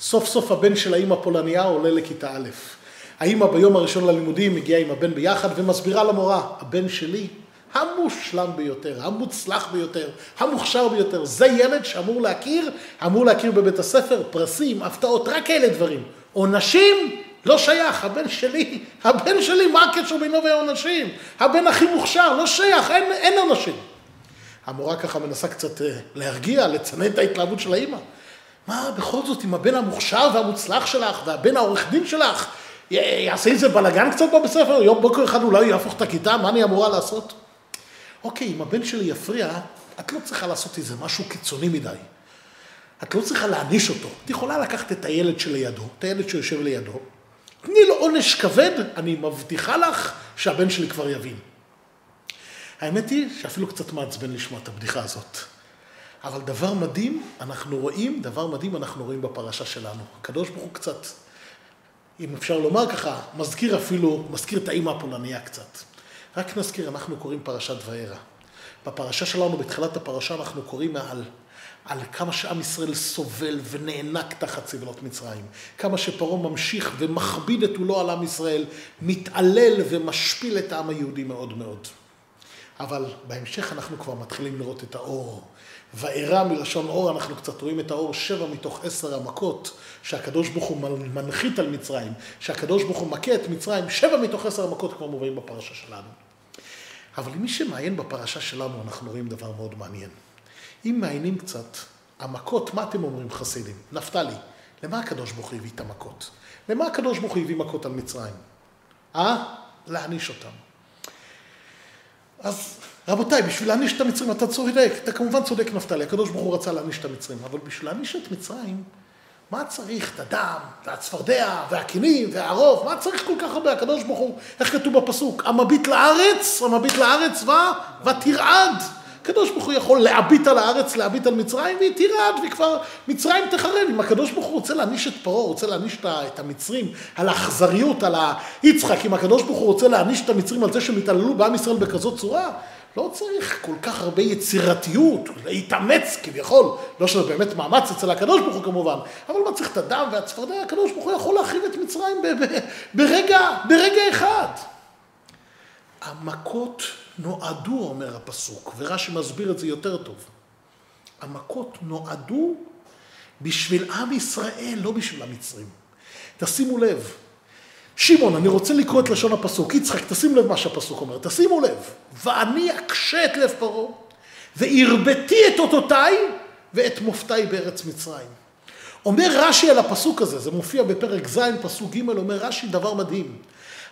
סוף סוף הבן של האימא פולניה עולה לכיתה א'. האימא ביום הראשון ללימודים מגיעה עם הבן ביחד ומסבירה למורה, הבן שלי המושלם ביותר, המוצלח ביותר, המוכשר ביותר. זה ילד שאמור להכיר, אמור להכיר בבית הספר, פרסים, הפתעות, רק אלה דברים. עונשים, לא שייך, הבן שלי, הבן שלי, מה הקשר בינו ובין עונשים? הבן הכי מוכשר, לא שייך, אין, אין עונשים. המורה ככה מנסה קצת אה, להרגיע, לצנן את ההתלהבות של האימא. מה בכל זאת, עם הבן המוכשר והמוצלח שלך, והבן העורך דין שלך, יעשה איזה בלאגן קצת בבית ספר, יום בוקר אחד אולי יהפוך את הכיתה, מה אני אמורה לעשות? אוקיי, אם הבן שלי יפריע, את לא צריכה לעשות איזה משהו קיצוני מדי. את לא צריכה להעניש אותו. את יכולה לקחת את הילד שלידו, את הילד שיושב לידו, תני לו עונש כבד, אני מבטיחה לך שהבן שלי כבר יבין. האמת היא שאפילו קצת מעצבן לשמוע את הבדיחה הזאת. אבל דבר מדהים, אנחנו רואים, דבר מדהים אנחנו רואים בפרשה שלנו. הקדוש ברוך הוא קצת, אם אפשר לומר ככה, מזכיר אפילו, מזכיר את האימא הפולניה קצת. רק נזכיר, אנחנו קוראים פרשת וארא. בפרשה שלנו, בתחילת הפרשה, אנחנו קוראים על, על כמה שעם ישראל סובל ונאנק תחת סבלות מצרים. כמה שפרעה ממשיך ומכביד את עולו על עם ישראל, מתעלל ומשפיל את העם היהודי מאוד מאוד. אבל בהמשך אנחנו כבר מתחילים לראות את האור. וארא מלשון אור, אנחנו קצת רואים את האור שבע מתוך עשר המכות שהקדוש ברוך הוא מנחית על מצרים, שהקדוש ברוך הוא מכה את מצרים, שבע מתוך עשר המכות כבר מובאים בפרשה שלנו. אבל מי שמעיין בפרשה שלנו, אנחנו רואים דבר מאוד מעניין. אם מעיינים קצת, המכות, מה אתם אומרים חסידים? נפתלי, למה הקדוש ברוך הוא הביא את המכות? למה הקדוש ברוך הוא הביא מכות על מצרים? אה? להעניש אותם. אז רבותיי, בשביל להעניש את המצרים, אתה צודק, אתה כמובן צודק נפתלי, הקדוש ברוך הוא רצה להעניש את המצרים, אבל בשביל להעניש את מצרים, מה צריך את הדם, והצפרדע, והכינים, והערוב, מה צריך כל כך הרבה? הקדוש ברוך הוא, איך כתוב בפסוק? המביט לארץ, המביט לארץ. ותרעד. הקדוש ברוך הוא יכול להביט על הארץ, להביט על מצרים, והיא תרעד, וכבר מצרים תחרב. אם הקדוש ברוך הוא רוצה להעניש את פרעה, רוצה להעניש את המצרים על האכזריות, על היצחק, אם הקדוש ברוך הוא רוצה להעניש את המצרים על זה שהם התעללו בעם ישראל בכזאת צורה, לא צריך כל כך הרבה יצירתיות, להתאמץ כביכול, לא שזה באמת מאמץ אצל הקדוש ברוך הוא כמובן, אבל מה צריך את הדם והצפרדע, הקדוש ברוך הוא יכול להכין את מצרים ברגע, ברגע אחד. המכות נועדו, אומר הפסוק, ורש"י מסביר את זה יותר טוב. המכות נועדו בשביל עם ישראל, לא בשביל המצרים. תשימו לב, שמעון, אני רוצה לקרוא את לשון הפסוק. יצחק, תשים לב מה שהפסוק אומר, תשימו לב. ואני אקשה את לב פרעה, והרבתי את אותותיי ואת מופתיי בארץ מצרים. אומר רש"י על הפסוק הזה, זה מופיע בפרק ז', פסוק ג', אומר רש"י דבר מדהים.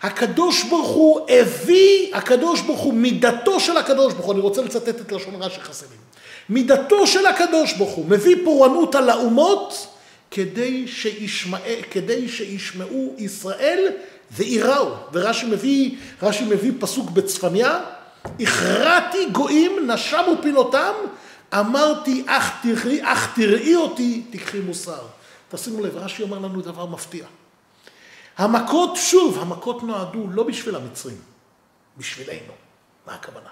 הקדוש ברוך הוא הביא, הקדוש ברוך הוא, מידתו של הקדוש ברוך הוא, אני רוצה לצטט את לשון רש"י חסרים. מידתו של הקדוש ברוך הוא מביא פורענות על האומות כדי, שישמע, כדי שישמעו ישראל ויראו. ורש"י מביא, רש"י מביא פסוק בצפניה, הכרעתי גויים נשמו פינותם, אמרתי אך תראי, אך תראי אותי תקחי מוסר. תשימו לב, רש"י אומר לנו דבר מפתיע. המכות, שוב, המכות נועדו לא בשביל המצרים, בשבילנו. מה הכוונה?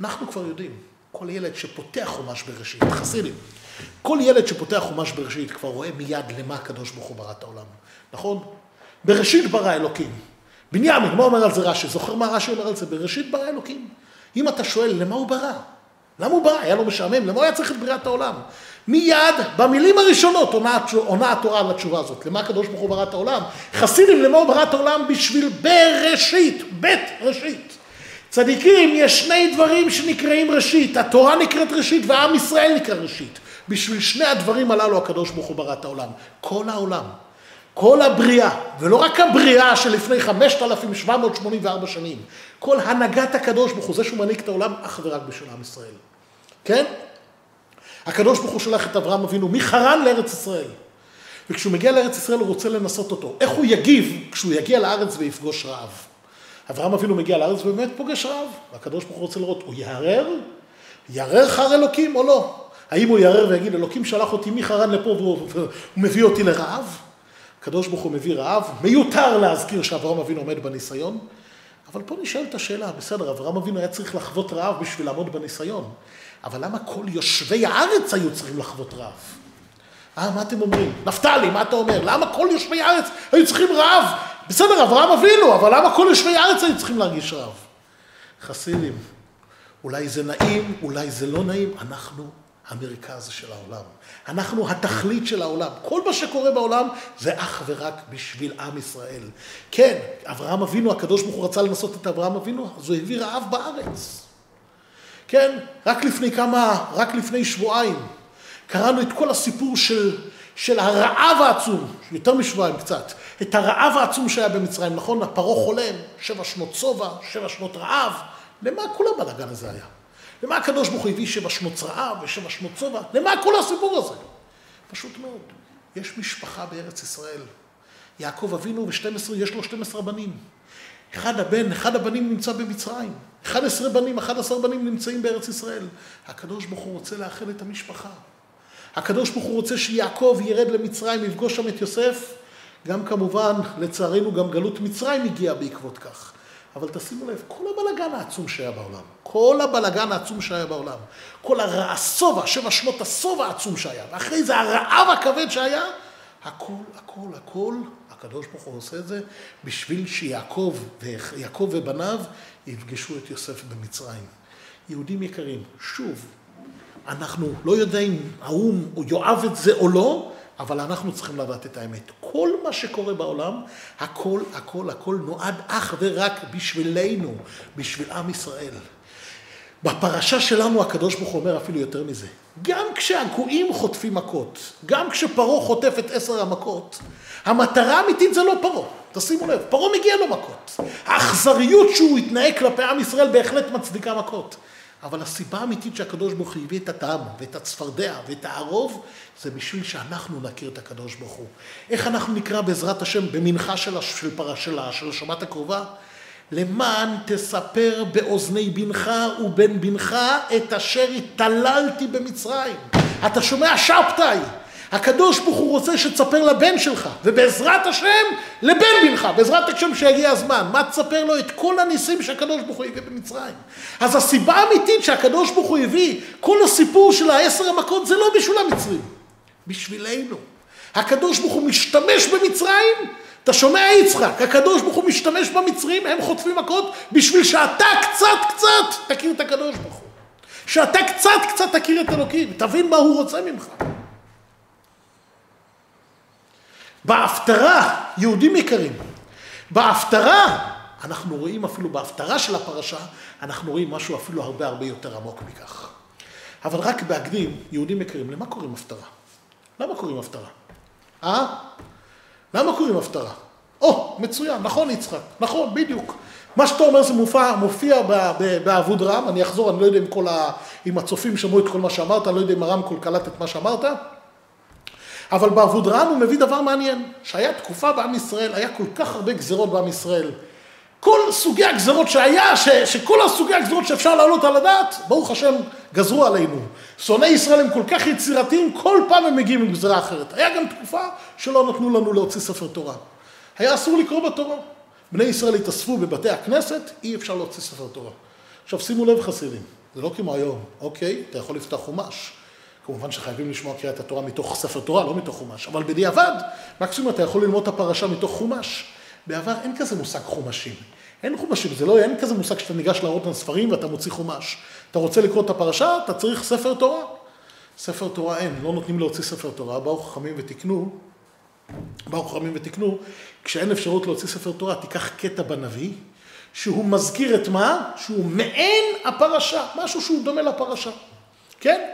אנחנו כבר יודעים, כל ילד שפותח חומש בראשית, חסידים, כל ילד שפותח חומש בראשית כבר רואה מיד למה הקדוש ברוך הוא ברא את העולם, נכון? בראשית ברא אלוקים. בנימין, מה אומר על זה רש"י? זוכר מה רש"י אומר על זה? בראשית ברא אלוקים. אם אתה שואל, למה הוא ברא? למה הוא ברא? היה לו משעמם? למה הוא היה צריך את בריאת העולם? מיד, במילים הראשונות עונה, עונה התורה על התשובה הזאת. למה הקדוש ברוך הוא ברא את העולם? חסידים, הוא ברא את העולם? בשביל בראשית, בית ראשית. צדיקים, יש שני דברים שנקראים ראשית. התורה נקראת ראשית ועם ישראל נקרא ראשית. בשביל שני הדברים הללו הקדוש ברוך הוא ברא את העולם. כל העולם. כל הבריאה, ולא רק הבריאה שלפני 5,784 שנים, כל הנהגת הקדוש ברוך הוא, זה שהוא מנהיג את העולם אך ורק בשביל עם ישראל. כן? הקדוש ברוך הוא שולח את אברהם אבינו מחרן לארץ ישראל. וכשהוא מגיע לארץ ישראל הוא רוצה לנסות אותו. איך הוא יגיב כשהוא יגיע לארץ ויפגוש רעב? אברהם אבינו מגיע לארץ ובאמת פוגש רעב. והקדוש ברוך הוא רוצה לראות, הוא יערער? יערער חר אלוקים או לא? האם הוא יערער ויגיד, אלוקים שלח אותי מחרן לפה והוא מביא אותי לרעב? הקדוש ברוך הוא מביא רעב, מיותר להזכיר שאברהם אבינו עומד בניסיון, אבל פה נשאלת השאלה, בסדר, אברהם אבינו היה צריך לחוות רעב בשביל לעמוד בניסיון, אבל למה כל יושבי הארץ היו צריכים לחוות רעב? אה, מה אתם אומרים? נפתלי, מה אתה אומר? למה כל יושבי הארץ היו צריכים רעב? בסדר, אברהם אבינו, אבל למה כל יושבי הארץ היו צריכים להרגיש רעב? חסידים, אולי זה נעים, אולי זה לא נעים, אנחנו המרכז של העולם. אנחנו התכלית של העולם. כל מה שקורה בעולם זה אך ורק בשביל עם ישראל. כן, אברהם אבינו, הקדוש ברוך הוא רצה לנסות את אברהם אבינו, אז הוא הביא רעב בארץ. כן, רק לפני כמה, רק לפני שבועיים, קראנו את כל הסיפור של, של הרעב העצום, יותר משבועיים קצת, את הרעב העצום שהיה במצרים, נכון? הפרעה חולם, שבע שנות שובע, שבע שנות רעב, למה כל הבלאגן הזה היה? למה הקדוש ברוך הוא הביא שבע שנות רעב ושבע שנות שובע? למה כל הסיפור הזה? פשוט מאוד. יש משפחה בארץ ישראל. יעקב אבינו ו-12, יש לו 12 בנים. אחד הבן, אחד הבנים נמצא במצרים. 11 בנים, 11 בנים נמצאים בארץ ישראל. הקדוש ברוך הוא רוצה לאחד את המשפחה. הקדוש ברוך הוא רוצה שיעקב ירד למצרים, יפגוש שם את יוסף. גם כמובן, לצערנו, גם גלות מצרים הגיעה בעקבות כך. אבל תשימו לב, כל הבלגן העצום שהיה בעולם, כל הבלגן העצום שהיה בעולם, כל השובע, שבע שנות השובע העצום שהיה, ואחרי זה הרעב הכבד שהיה, הכל, הכל, הכל, הקדוש ברוך הוא עושה את זה בשביל שיעקב ויעקב ובניו יפגשו את יוסף במצרים. יהודים יקרים, שוב, אנחנו לא יודעים האו"ם יאהב את זה או לא, אבל אנחנו צריכים לדעת את האמת. כל מה שקורה בעולם, הכל, הכל, הכל נועד אך ורק בשבילנו, בשביל עם ישראל. בפרשה שלנו הקדוש ברוך הוא אומר אפילו יותר מזה. גם כשהגויים חוטפים מכות, גם כשפרעה חוטף את עשר המכות, המטרה האמיתית זה לא פרעה. תשימו לב, פרעה מגיע לו מכות. האכזריות שהוא התנהג כלפי עם ישראל בהחלט מצדיקה מכות. אבל הסיבה האמיתית שהקדוש ברוך הוא הביא את הטעם ואת הצפרדע ואת הערוב, זה בשביל שאנחנו נכיר את הקדוש ברוך הוא. איך אנחנו נקרא בעזרת השם במנחה של, של, פרשלה, של השבת הקרובה? למען תספר באוזני בנך ובן בנך את אשר התעללתי במצרים. אתה שומע שבתאי? הקדוש ברוך הוא רוצה שתספר לבן שלך, ובעזרת השם, לבן בנך, בעזרת השם שיגיע הזמן. מה תספר לו? את כל הניסים שהקדוש ברוך הוא הביא במצרים. אז הסיבה האמיתית שהקדוש ברוך הוא הביא, כל הסיפור של העשר המכות זה לא בשביל המצרים, בשבילנו. הקדוש ברוך הוא משתמש במצרים, אתה שומע יצחק, הקדוש ברוך הוא משתמש במצרים, הם חוטפים מכות, בשביל שאתה קצת קצת תכיר את הקדוש ברוך הוא. שאתה קצת קצת תכיר את אלוקים, תבין מה הוא רוצה ממך. בהפטרה, יהודים יקרים, בהפטרה, אנחנו רואים אפילו בהפטרה של הפרשה, אנחנו רואים משהו אפילו הרבה הרבה יותר עמוק מכך. אבל רק בהקדים, יהודים יקרים, למה קוראים הפטרה? למה קוראים הפטרה? אה? למה קוראים הפטרה? או, מצוין, נכון יצחק, נכון, בדיוק. מה שאתה אומר זה מופיע, מופיע בעבוד רם, אני אחזור, אני לא יודע אם, ה, אם הצופים שמעו את כל מה שאמרת, אני לא יודע אם הרמקול קלט את מה שאמרת. אבל באבודרן הוא מביא דבר מעניין, שהיה תקופה בעם ישראל, היה כל כך הרבה גזרות בעם ישראל. כל סוגי הגזרות שהיה, ש, שכל הסוגי הגזרות שאפשר להעלות על הדעת, ברוך השם, גזרו עלינו. שונאי ישראל הם כל כך יצירתיים, כל פעם הם מגיעים עם גזרה אחרת. היה גם תקופה שלא נתנו לנו להוציא ספר תורה. היה אסור לקרוא בתורה. בני ישראל התאספו בבתי הכנסת, אי אפשר להוציא ספר תורה. עכשיו שימו לב חסידים, זה לא כמו היום, אוקיי, אתה יכול לפתוח חומש. כמובן שחייבים לשמוע קריאת התורה מתוך ספר תורה, לא מתוך חומש, אבל בדיעבד, מקסימום אתה יכול ללמוד את הפרשה מתוך חומש. בעבר אין כזה מושג חומשים. אין חומשים, זה לא, אין כזה מושג שאתה ניגש להראות על ספרים ואתה מוציא חומש. אתה רוצה לקרוא את הפרשה, אתה צריך ספר תורה. ספר תורה אין, לא נותנים להוציא ספר תורה, באו חכמים ותיקנו, באו חכמים ותיקנו, כשאין אפשרות להוציא ספר תורה, תיקח קטע בנביא, שהוא מזכיר את מה? שהוא מעין הפרשה, משהו שהוא דומה לפרשה, כן?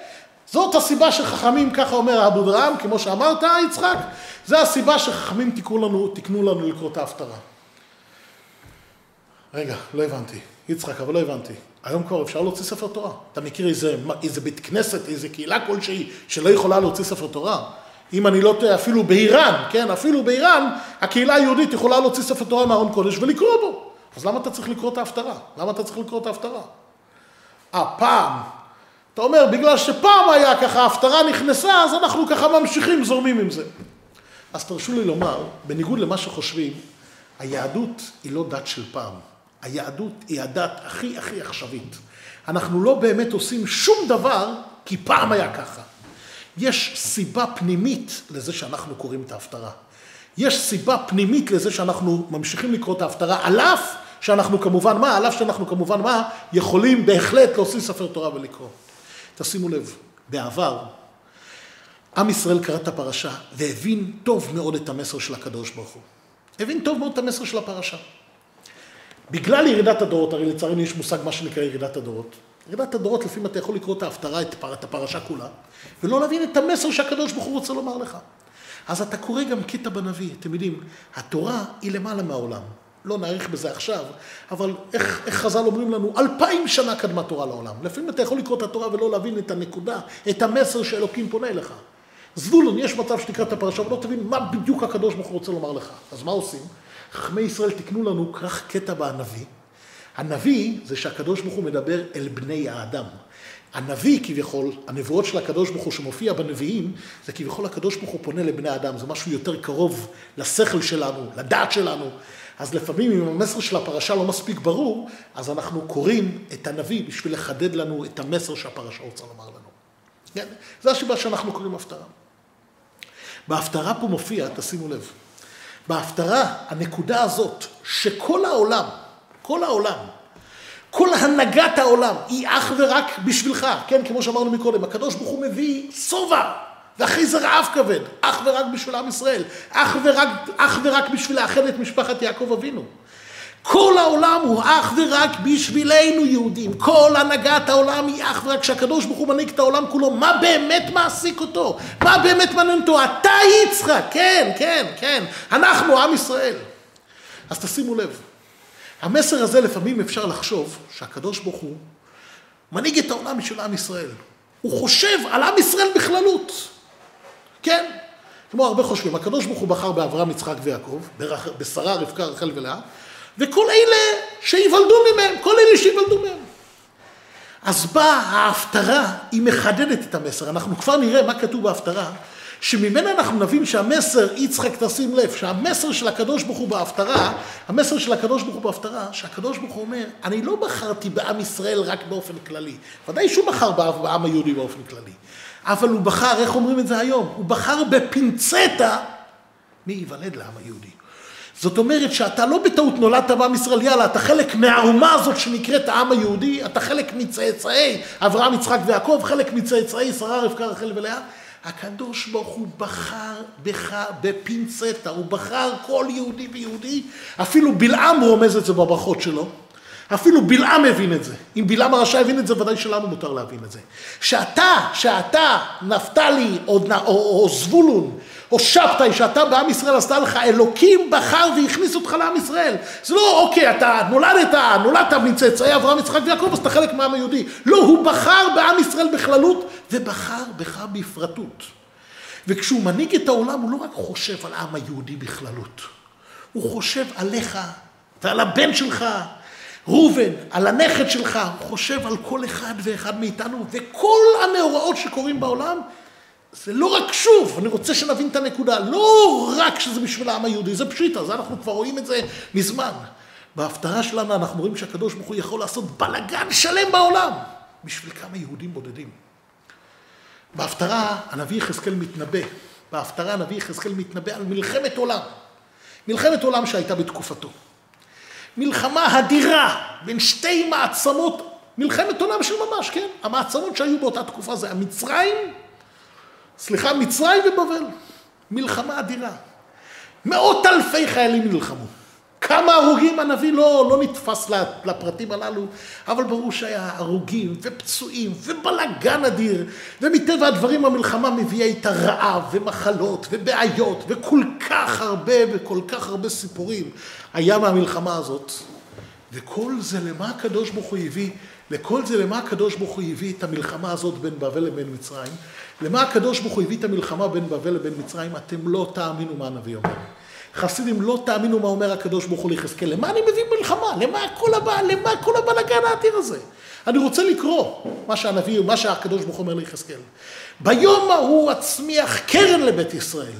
זאת הסיבה שחכמים, ככה אומר אבו דרעם, כמו שאמרת, יצחק, זה הסיבה שחכמים תיקנו לנו, תיקנו לנו לקרוא את ההפטרה. רגע, לא הבנתי. יצחק, אבל לא הבנתי. היום כבר אפשר להוציא ספר תורה. אתה מכיר איזה, איזה בית כנסת, איזה קהילה כלשהי, שלא יכולה להוציא ספר תורה? אם אני לא טועה, אפילו באיראן, כן, אפילו באיראן, הקהילה היהודית יכולה להוציא ספר תורה מארון קודש ולקרוא בו. אז למה אתה צריך לקרוא את ההפטרה? למה אתה צריך לקרוא את ההפטרה? הפעם אתה אומר, בגלל שפעם היה ככה, ההפטרה נכנסה, אז אנחנו ככה ממשיכים, זורמים עם זה. אז תרשו לי לומר, בניגוד למה שחושבים, היהדות היא לא דת של פעם. היהדות היא הדת הכי הכי עכשווית. אנחנו לא באמת עושים שום דבר כי פעם היה ככה. יש סיבה פנימית לזה שאנחנו קוראים את ההפטרה. יש סיבה פנימית לזה שאנחנו ממשיכים לקרוא את ההפטרה, על אף שאנחנו כמובן מה, על אף שאנחנו כמובן מה, יכולים בהחלט להוציא ספר תורה ולקרוא. תשימו לב, בעבר, עם ישראל קרא את הפרשה והבין טוב מאוד את המסר של הקדוש ברוך הוא. הבין טוב מאוד את המסר של הפרשה. בגלל ירידת הדורות, הרי לצערנו יש מושג מה שנקרא ירידת הדורות. ירידת הדורות, לפעמים אתה יכול לקרוא את ההפטרה, את, הפרשה כולה, ולא להבין את המסר שהקדוש ברוך הוא רוצה לומר לך. אז אתה קורא גם קטע בנביא. אתם יודעים, התורה היא למעלה מהעולם. לא נאריך בזה עכשיו, אבל איך, איך חז"ל אומרים לנו, אלפיים שנה קדמה תורה לעולם. לפעמים אתה יכול לקרוא את התורה ולא להבין את הנקודה, את המסר שאלוקים פונה אליך. זבולון, יש מצב שתקרא את הפרשה ולא תבין מה בדיוק הקדוש ברוך הוא רוצה לומר לך. אז מה עושים? חכמי ישראל תיקנו לנו כך קטע בנביא. הנביא זה שהקדוש ברוך הוא מדבר אל בני האדם. הנביא כביכול, הנבואות של הקדוש ברוך הוא שמופיע בנביאים, זה כביכול הקדוש ברוך הוא פונה לבני האדם, זה משהו יותר קרוב לשכל שלנו, לדעת שלנו. אז לפעמים אם המסר של הפרשה לא מספיק ברור, אז אנחנו קוראים את הנביא בשביל לחדד לנו את המסר שהפרשה רוצה לומר לנו. כן? זו הסיבה שאנחנו קוראים הפטרה. בהפטרה פה מופיע, תשימו לב, בהפטרה, הנקודה הזאת, שכל העולם, כל העולם, כל הנהגת העולם היא אך ורק בשבילך, כן, כמו שאמרנו מקודם, הקדוש ברוך הוא מביא שובע, ואחרי זה רעב כבד, אך ורק בשביל עם ישראל, אך ורק, אך ורק בשביל לאחד את משפחת יעקב אבינו. כל העולם הוא אך ורק בשבילנו יהודים. כל הנהגת העולם היא אך ורק כשהקדוש ברוך הוא מנהיג את העולם כולו. מה באמת מעסיק אותו? מה באמת מעניין אותו? אתה יצחק, כן, כן, כן. אנחנו עם ישראל. אז תשימו לב, המסר הזה לפעמים אפשר לחשוב שהקדוש ברוך הוא מנהיג את העולם בשביל עם ישראל. הוא חושב על עם ישראל בכללות. כן? כמו הרבה חושבים, הקדוש ברוך הוא בחר באברהם, יצחק ויעקב, בשרה, רבקה, רחל ולאה. וכל אלה שיוולדו ממהם, כל אלה שיוולדו מהם. אז באה ההפטרה, היא מחדדת את המסר. אנחנו כבר נראה מה כתוב בהפטרה, שממנה אנחנו נבין שהמסר, יצחק תשים לב, שהמסר של הקדוש ברוך הוא בהפטרה, המסר של הקדוש ברוך הוא בהפטרה, שהקדוש ברוך הוא אומר, אני לא בחרתי בעם ישראל רק באופן כללי. ודאי שהוא בחר בעם היהודי באופן כללי. אבל הוא בחר, איך אומרים את זה היום? הוא בחר בפינצטה מי ייוולד לעם היהודי. זאת אומרת שאתה לא בטעות נולדת בעם ישראל, יאללה, אתה חלק מהאומה הזאת שנקראת העם היהודי, אתה חלק מצאצאי אברהם, יצחק ויעקב, חלק מצאצאי שרה, רבקה, רחל ולאה. הקדוש ברוך הוא בחר בך בפינצטה, הוא בחר כל יהודי ויהודי, אפילו בלעם רומז את זה בברכות שלו, אפילו בלעם הבין את זה. אם בלעם הרשע הבין את זה, ודאי שלנו מותר להבין את זה. שאתה, שאתה, נפתלי או, או, או זבולון, או שבתאי, שאתה בעם ישראל עשתה לך, אלוקים בחר והכניס אותך לעם ישראל. זה לא, אוקיי, אתה נולדת, נולדת מצאצאי אברהם, יצחק ויעקב, אז אתה חלק מהעם היהודי. לא, הוא בחר בעם ישראל בכללות, ובחר בך בפרטות. וכשהוא מנהיג את העולם, הוא לא רק חושב על העם היהודי בכללות. הוא חושב עליך ועל הבן שלך, ראובן, על הנכד שלך, הוא חושב על כל אחד ואחד מאיתנו, וכל המאורעות שקורים בעולם, זה לא רק שוב, אני רוצה שנבין את הנקודה, לא רק שזה בשביל העם היהודי, זה פשיטה, זה אנחנו כבר רואים את זה מזמן. בהפטרה שלנו אנחנו רואים שהקדוש ברוך הוא יכול לעשות בלגן שלם בעולם, בשביל כמה יהודים בודדים. בהפטרה הנביא יחזקאל מתנבא, בהפטרה הנביא יחזקאל מתנבא על מלחמת עולם, מלחמת עולם שהייתה בתקופתו. מלחמה אדירה בין שתי מעצמות, מלחמת עולם של ממש, כן? המעצמות שהיו באותה תקופה זה המצרים, סליחה, מצרים ובבל. מלחמה אדירה. מאות אלפי חיילים נלחמו. כמה הרוגים הנביא לא, לא נתפס לפרטים הללו, אבל ברור שהיה הרוגים ופצועים ובלאגן אדיר, ומטבע הדברים המלחמה מביאה איתה רעב ומחלות ובעיות וכל כך הרבה וכל כך הרבה סיפורים היה מהמלחמה הזאת. וכל זה למה הקדוש ברוך הוא הביא? לכל זה למה הקדוש ברוך הוא הביא את המלחמה הזאת בין בבל לבין מצרים? למה הקדוש ברוך הוא הביא את המלחמה בין בבל לבין מצרים? אתם לא תאמינו מה הנביא אומר. חסידים, לא תאמינו מה אומר הקדוש ברוך הוא ליחזקאל. למה אני מביא מלחמה? למה כל, הבא, למה כל הבלאגן האדיר הזה? אני רוצה לקרוא מה שהנביא, מה שהקדוש ברוך הוא אומר ליחזקאל. ביום ההוא אצמיח קרן לבית ישראל.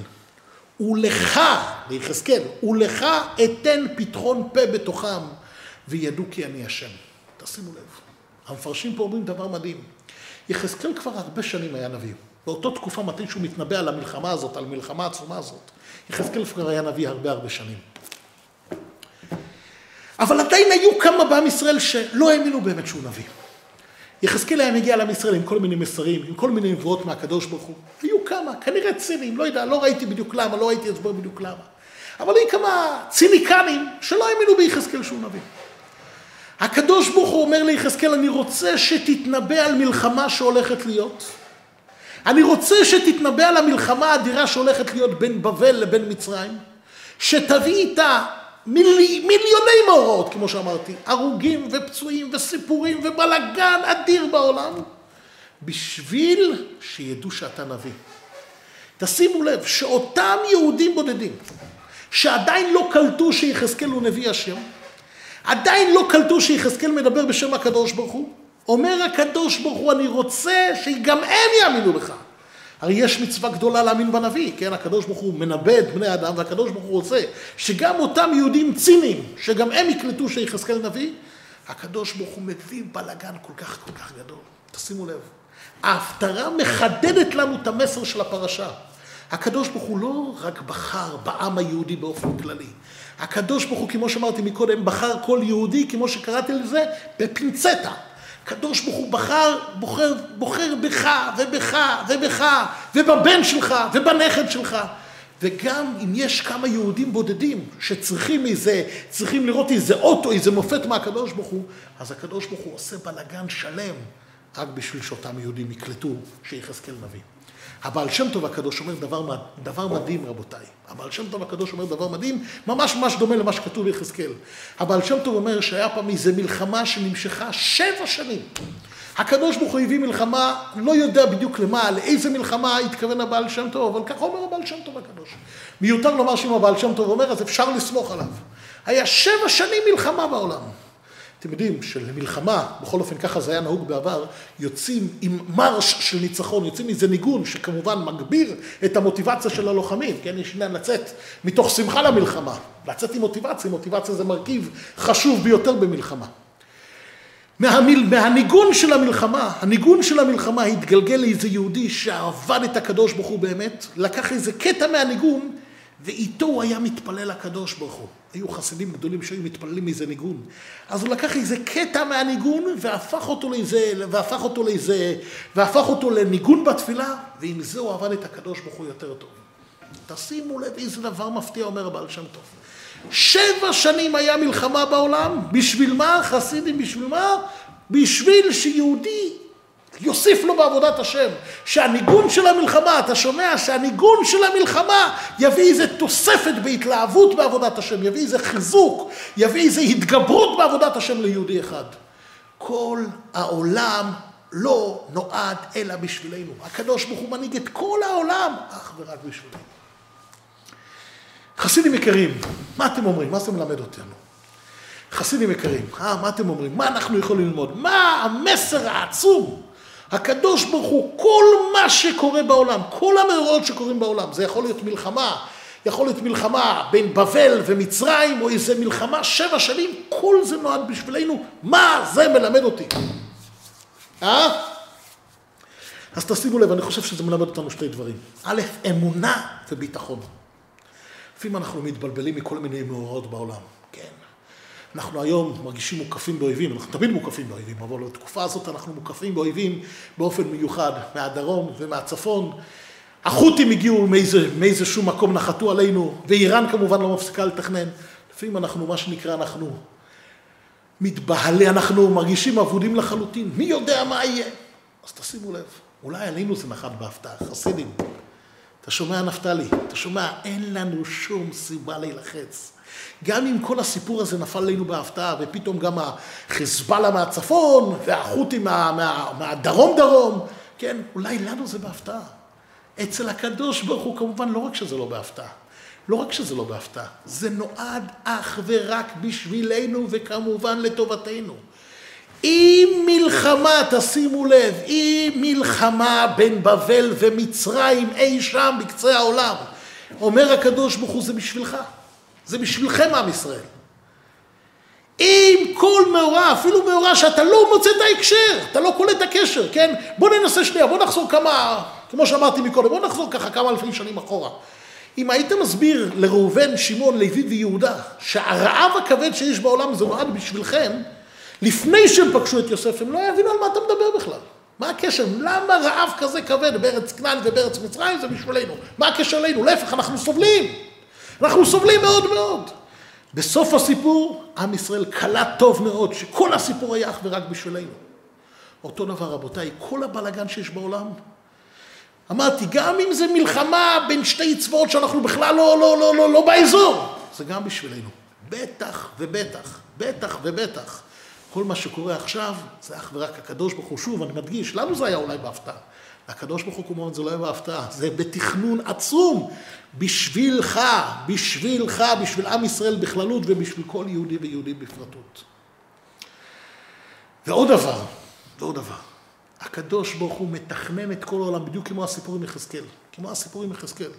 ולך, ליחזקאל, ולך אתן פתחון פה בתוכם, וידעו כי אני השם. תשימו לב. המפרשים פה אומרים דבר מדהים. יחזקאל כבר הרבה שנים היה נביא. באותה תקופה מתי שהוא מתנבא על המלחמה הזאת, על המלחמה העצומה הזאת. יחזקאל כבר היה נביא הרבה הרבה שנים. אבל עדיין היו כמה בעם ישראל שלא האמינו באמת שהוא נביא. יחזקאל היה מגיע לעם ישראל עם כל מיני מסרים, עם כל מיני נבואות מהקדוש ברוך הוא. היו כמה, כנראה ציניים, לא יודע, לא ראיתי בדיוק למה, לא ראיתי הסבר בדיוק למה. אבל היו כמה ציניקנים שלא האמינו ביחזקאל שהוא נביא. הקדוש ברוך הוא אומר ליחזקאל, אני רוצה שתתנבא על מלחמה שהולכת להיות. אני רוצה שתתנבא על המלחמה האדירה שהולכת להיות בין בבל לבין מצרים, שתביא איתה מילי, מיליוני מאורעות, כמו שאמרתי, הרוגים ופצועים וסיפורים ובלאגן אדיר בעולם, בשביל שידעו שאתה נביא. תשימו לב שאותם יהודים בודדים, שעדיין לא קלטו שיחזקאל הוא נביא השם, עדיין לא קלטו שיחזקאל מדבר בשם הקדוש ברוך הוא, אומר הקדוש ברוך הוא, אני רוצה שגם הם יאמינו לך. הרי יש מצווה גדולה להאמין בנביא, כן? הקדוש ברוך הוא מנבא את בני אדם, והקדוש ברוך הוא רוצה שגם אותם יהודים ציניים, שגם הם יקלטו שיחזקאל נביא, הקדוש ברוך הוא מביא בלאגן כל כך כל כך גדול. תשימו לב. ההפטרה מחדדת לנו את המסר של הפרשה. הקדוש ברוך הוא לא רק בחר בעם היהודי באופן כללי. הקדוש ברוך הוא, כמו שאמרתי מקודם, בחר כל יהודי, כמו שקראתי לזה, בפינצטה. הקדוש ברוך הוא בחר, בוחר, בוחר בך ובך ובך ובבן שלך ובנכד שלך. וגם אם יש כמה יהודים בודדים שצריכים איזה, צריכים לראות איזה אוטו, איזה מופת מהקדוש ברוך הוא, אז הקדוש ברוך הוא עושה בלאגן שלם רק בשביל שאותם יהודים יקלטו שיחזקאל נביא. הבעל שם טוב הקדוש אומר דבר, דבר מדהים רבותיי. הבעל שם טוב הקדוש אומר דבר מדהים, ממש ממש דומה למה שכתוב ביחזקאל. הבעל שם טוב אומר שהיה פעם איזו מלחמה שנמשכה שבע שנים. הקדוש ברוך הוא הביא מלחמה, לא יודע בדיוק למה, לאיזה מלחמה התכוון הבעל שם טוב, אבל ככה אומר הבעל שם טוב הקדוש. מיותר לומר שאם הבעל שם טוב אומר, אז אפשר לסמוך עליו. היה שבע שנים מלחמה בעולם. אתם יודעים שלמלחמה, בכל אופן ככה זה היה נהוג בעבר, יוצאים עם מרש של ניצחון, יוצאים מזה ניגון שכמובן מגביר את המוטיבציה של הלוחמים, כן, יש עניין לצאת מתוך שמחה למלחמה, לצאת עם מוטיבציה, מוטיבציה זה מרכיב חשוב ביותר במלחמה. מהמיל, מהניגון של המלחמה, הניגון של המלחמה התגלגל לאיזה יהודי שעבד את הקדוש ברוך הוא באמת, לקח איזה קטע מהניגון ואיתו הוא היה מתפלל לקדוש ברוך הוא. היו חסידים גדולים שהיו מתפללים מאיזה ניגון. אז הוא לקח איזה קטע מהניגון והפך אותו לאיזה, והפך אותו לאיזה, והפך אותו לניגון בתפילה, ועם זה הוא עבד את הקדוש ברוך הוא יותר טוב. תשימו לב איזה דבר מפתיע אומר הבעל שם טוב. שבע שנים היה מלחמה בעולם, בשביל מה? חסידים, בשביל מה? בשביל שיהודי יוסיף לו בעבודת השם. שהניגון של המלחמה, אתה שומע? שהניגון של המלחמה יביא איזה תוספת בהתלהבות בעבודת השם, יביא איזה חיזוק, יביא איזה התגברות בעבודת השם ליהודי אחד. כל העולם לא נועד אלא בשבילנו. הקדוש ברוך הוא מנהיג את כל העולם אך ורק בשבילנו. חסידים יקרים, מה אתם אומרים? מה זה מלמד אותנו? חסידים יקרים, אה, מה אתם אומרים? מה אנחנו יכולים ללמוד? מה המסר העצום הקדוש ברוך הוא, כל מה שקורה בעולם, כל המאורעות שקורים בעולם, זה יכול להיות מלחמה, יכול להיות מלחמה בין בבל ומצרים, או איזה מלחמה שבע שנים, כל זה נועד בשבילנו, מה זה מלמד אותי? אה? אז תשימו לב, אני חושב שזה מלמד אותנו שתי דברים. א', אמונה וביטחון. לפעמים אנחנו מתבלבלים מכל מיני מאורעות בעולם. אנחנו היום מרגישים מוקפים באויבים, אנחנו תמיד מוקפים באויבים, אבל בתקופה הזאת אנחנו מוקפים באויבים באופן מיוחד, מהדרום ומהצפון. החות'ים הגיעו מאיזה, מאיזשהו מקום, נחתו עלינו, ואיראן כמובן לא מפסיקה לתכנן. לפעמים אנחנו, מה שנקרא, אנחנו מתבהלה, אנחנו מרגישים אבודים לחלוטין, מי יודע מה יהיה? אז תשימו לב, אולי עלינו זה נחת בהפתעה, חסידים. אתה שומע, נפתלי? אתה שומע, אין לנו שום סיבה להילחץ. גם אם כל הסיפור הזה נפל עלינו בהפתעה, ופתאום גם החיזבאללה מהצפון, והחות'ים מה, מה, מהדרום דרום, כן, אולי לנו זה בהפתעה. אצל הקדוש ברוך הוא כמובן לא רק שזה לא בהפתעה, לא רק שזה לא בהפתעה, זה נועד אך ורק בשבילנו וכמובן לטובתנו. אם מלחמה, תשימו לב, אם מלחמה בין בבל ומצרים אי שם בקצה העולם, אומר הקדוש ברוך הוא זה בשבילך. זה בשבילכם עם ישראל. אם כל מאורע, אפילו מאורע שאתה לא מוצא את ההקשר, אתה לא קולט את הקשר, כן? בוא ננסה שנייה, בוא נחזור כמה, כמו שאמרתי מקודם, בואו נחזור ככה כמה אלפים שנים אחורה. אם היית מסביר לראובן, שמעון, לוי ויהודה, שהרעב הכבד שיש בעולם זה נועד בשבילכם, לפני שהם פגשו את יוסף, הם לא יבינו על מה אתה מדבר בכלל. מה הקשר? למה רעב כזה כבד בארץ כנען ובארץ מצרים זה בשבילנו? מה הקשר אלינו? להפך, אנחנו סובלים. אנחנו סובלים מאוד מאוד. בסוף הסיפור, עם ישראל קלט טוב מאוד שכל הסיפור היה אך ורק בשבילנו. אותו דבר, רבותיי, כל הבלגן שיש בעולם, אמרתי, גם אם זה מלחמה בין שתי צבאות שאנחנו בכלל לא, לא, לא, לא, לא באזור, זה גם בשבילנו. בטח ובטח, בטח ובטח. כל מה שקורה עכשיו זה אך ורק הקדוש ברוך הוא. שוב, אני מדגיש, לנו זה היה אולי בהפתעה. הקדוש ברוך הוא כמובן זה לא היה בהפתעה, זה בתכנון עצום בשבילך, בשבילך, בשביל עם ישראל בכללות ובשביל כל יהודי ויהודי בפרטות. ועוד דבר, ועוד דבר, הקדוש ברוך הוא מתכנן את כל העולם בדיוק כמו הסיפור עם יחזקאל, כמו הסיפור עם יחזקאל.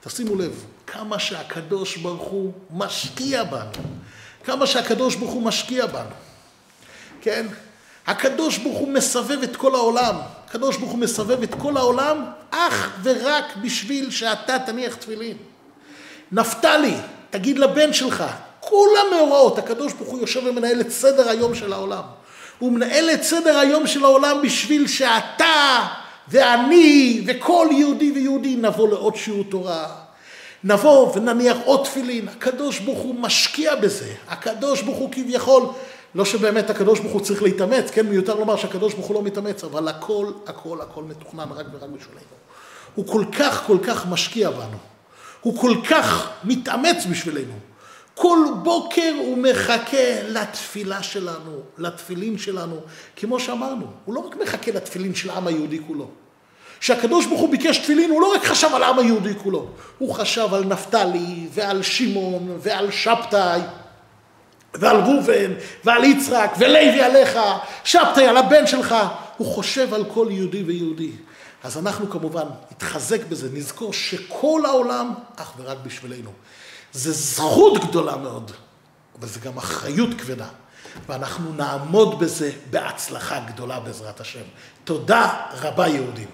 תשימו לב, כמה שהקדוש ברוך הוא משקיע בנו, כמה שהקדוש ברוך הוא משקיע בנו, כן? הקדוש ברוך הוא מסבב את כל העולם, הקדוש ברוך הוא מסבב את כל העולם אך ורק בשביל שאתה תניח תפילין. נפתלי, תגיד לבן שלך, כולם מאורעות, הקדוש ברוך הוא יושב ומנהל את סדר היום של העולם. הוא מנהל את סדר היום של העולם בשביל שאתה ואני וכל יהודי ויהודי נבוא לעוד שיעור תורה. נבוא ונניח עוד תפילין. הקדוש ברוך הוא משקיע בזה. הקדוש ברוך הוא כביכול לא שבאמת הקדוש ברוך הוא צריך להתאמץ, כן, מיותר לומר שהקדוש ברוך הוא לא מתאמץ, אבל הכל, הכל, הכל מתוכנן רק ורק בשבילנו. הוא כל כך, כל כך משקיע בנו. הוא כל כך מתאמץ בשבילנו. כל בוקר הוא מחכה לתפילה שלנו, לתפילין שלנו. כמו שאמרנו, הוא לא רק מחכה לתפילין של העם היהודי כולו. כשהקדוש ברוך הוא ביקש תפילין, הוא לא רק חשב על העם היהודי כולו, הוא חשב על נפתלי ועל שמעון ועל שבתאי. ועל ראובן, ועל יצחק, ולוי עליך, שבתאי על הבן שלך, הוא חושב על כל יהודי ויהודי. אז אנחנו כמובן נתחזק בזה, נזכור שכל העולם אך ורק בשבילנו. זה זכות גדולה מאוד, אבל זה גם אחריות כבדה. ואנחנו נעמוד בזה בהצלחה גדולה בעזרת השם. תודה רבה יהודים.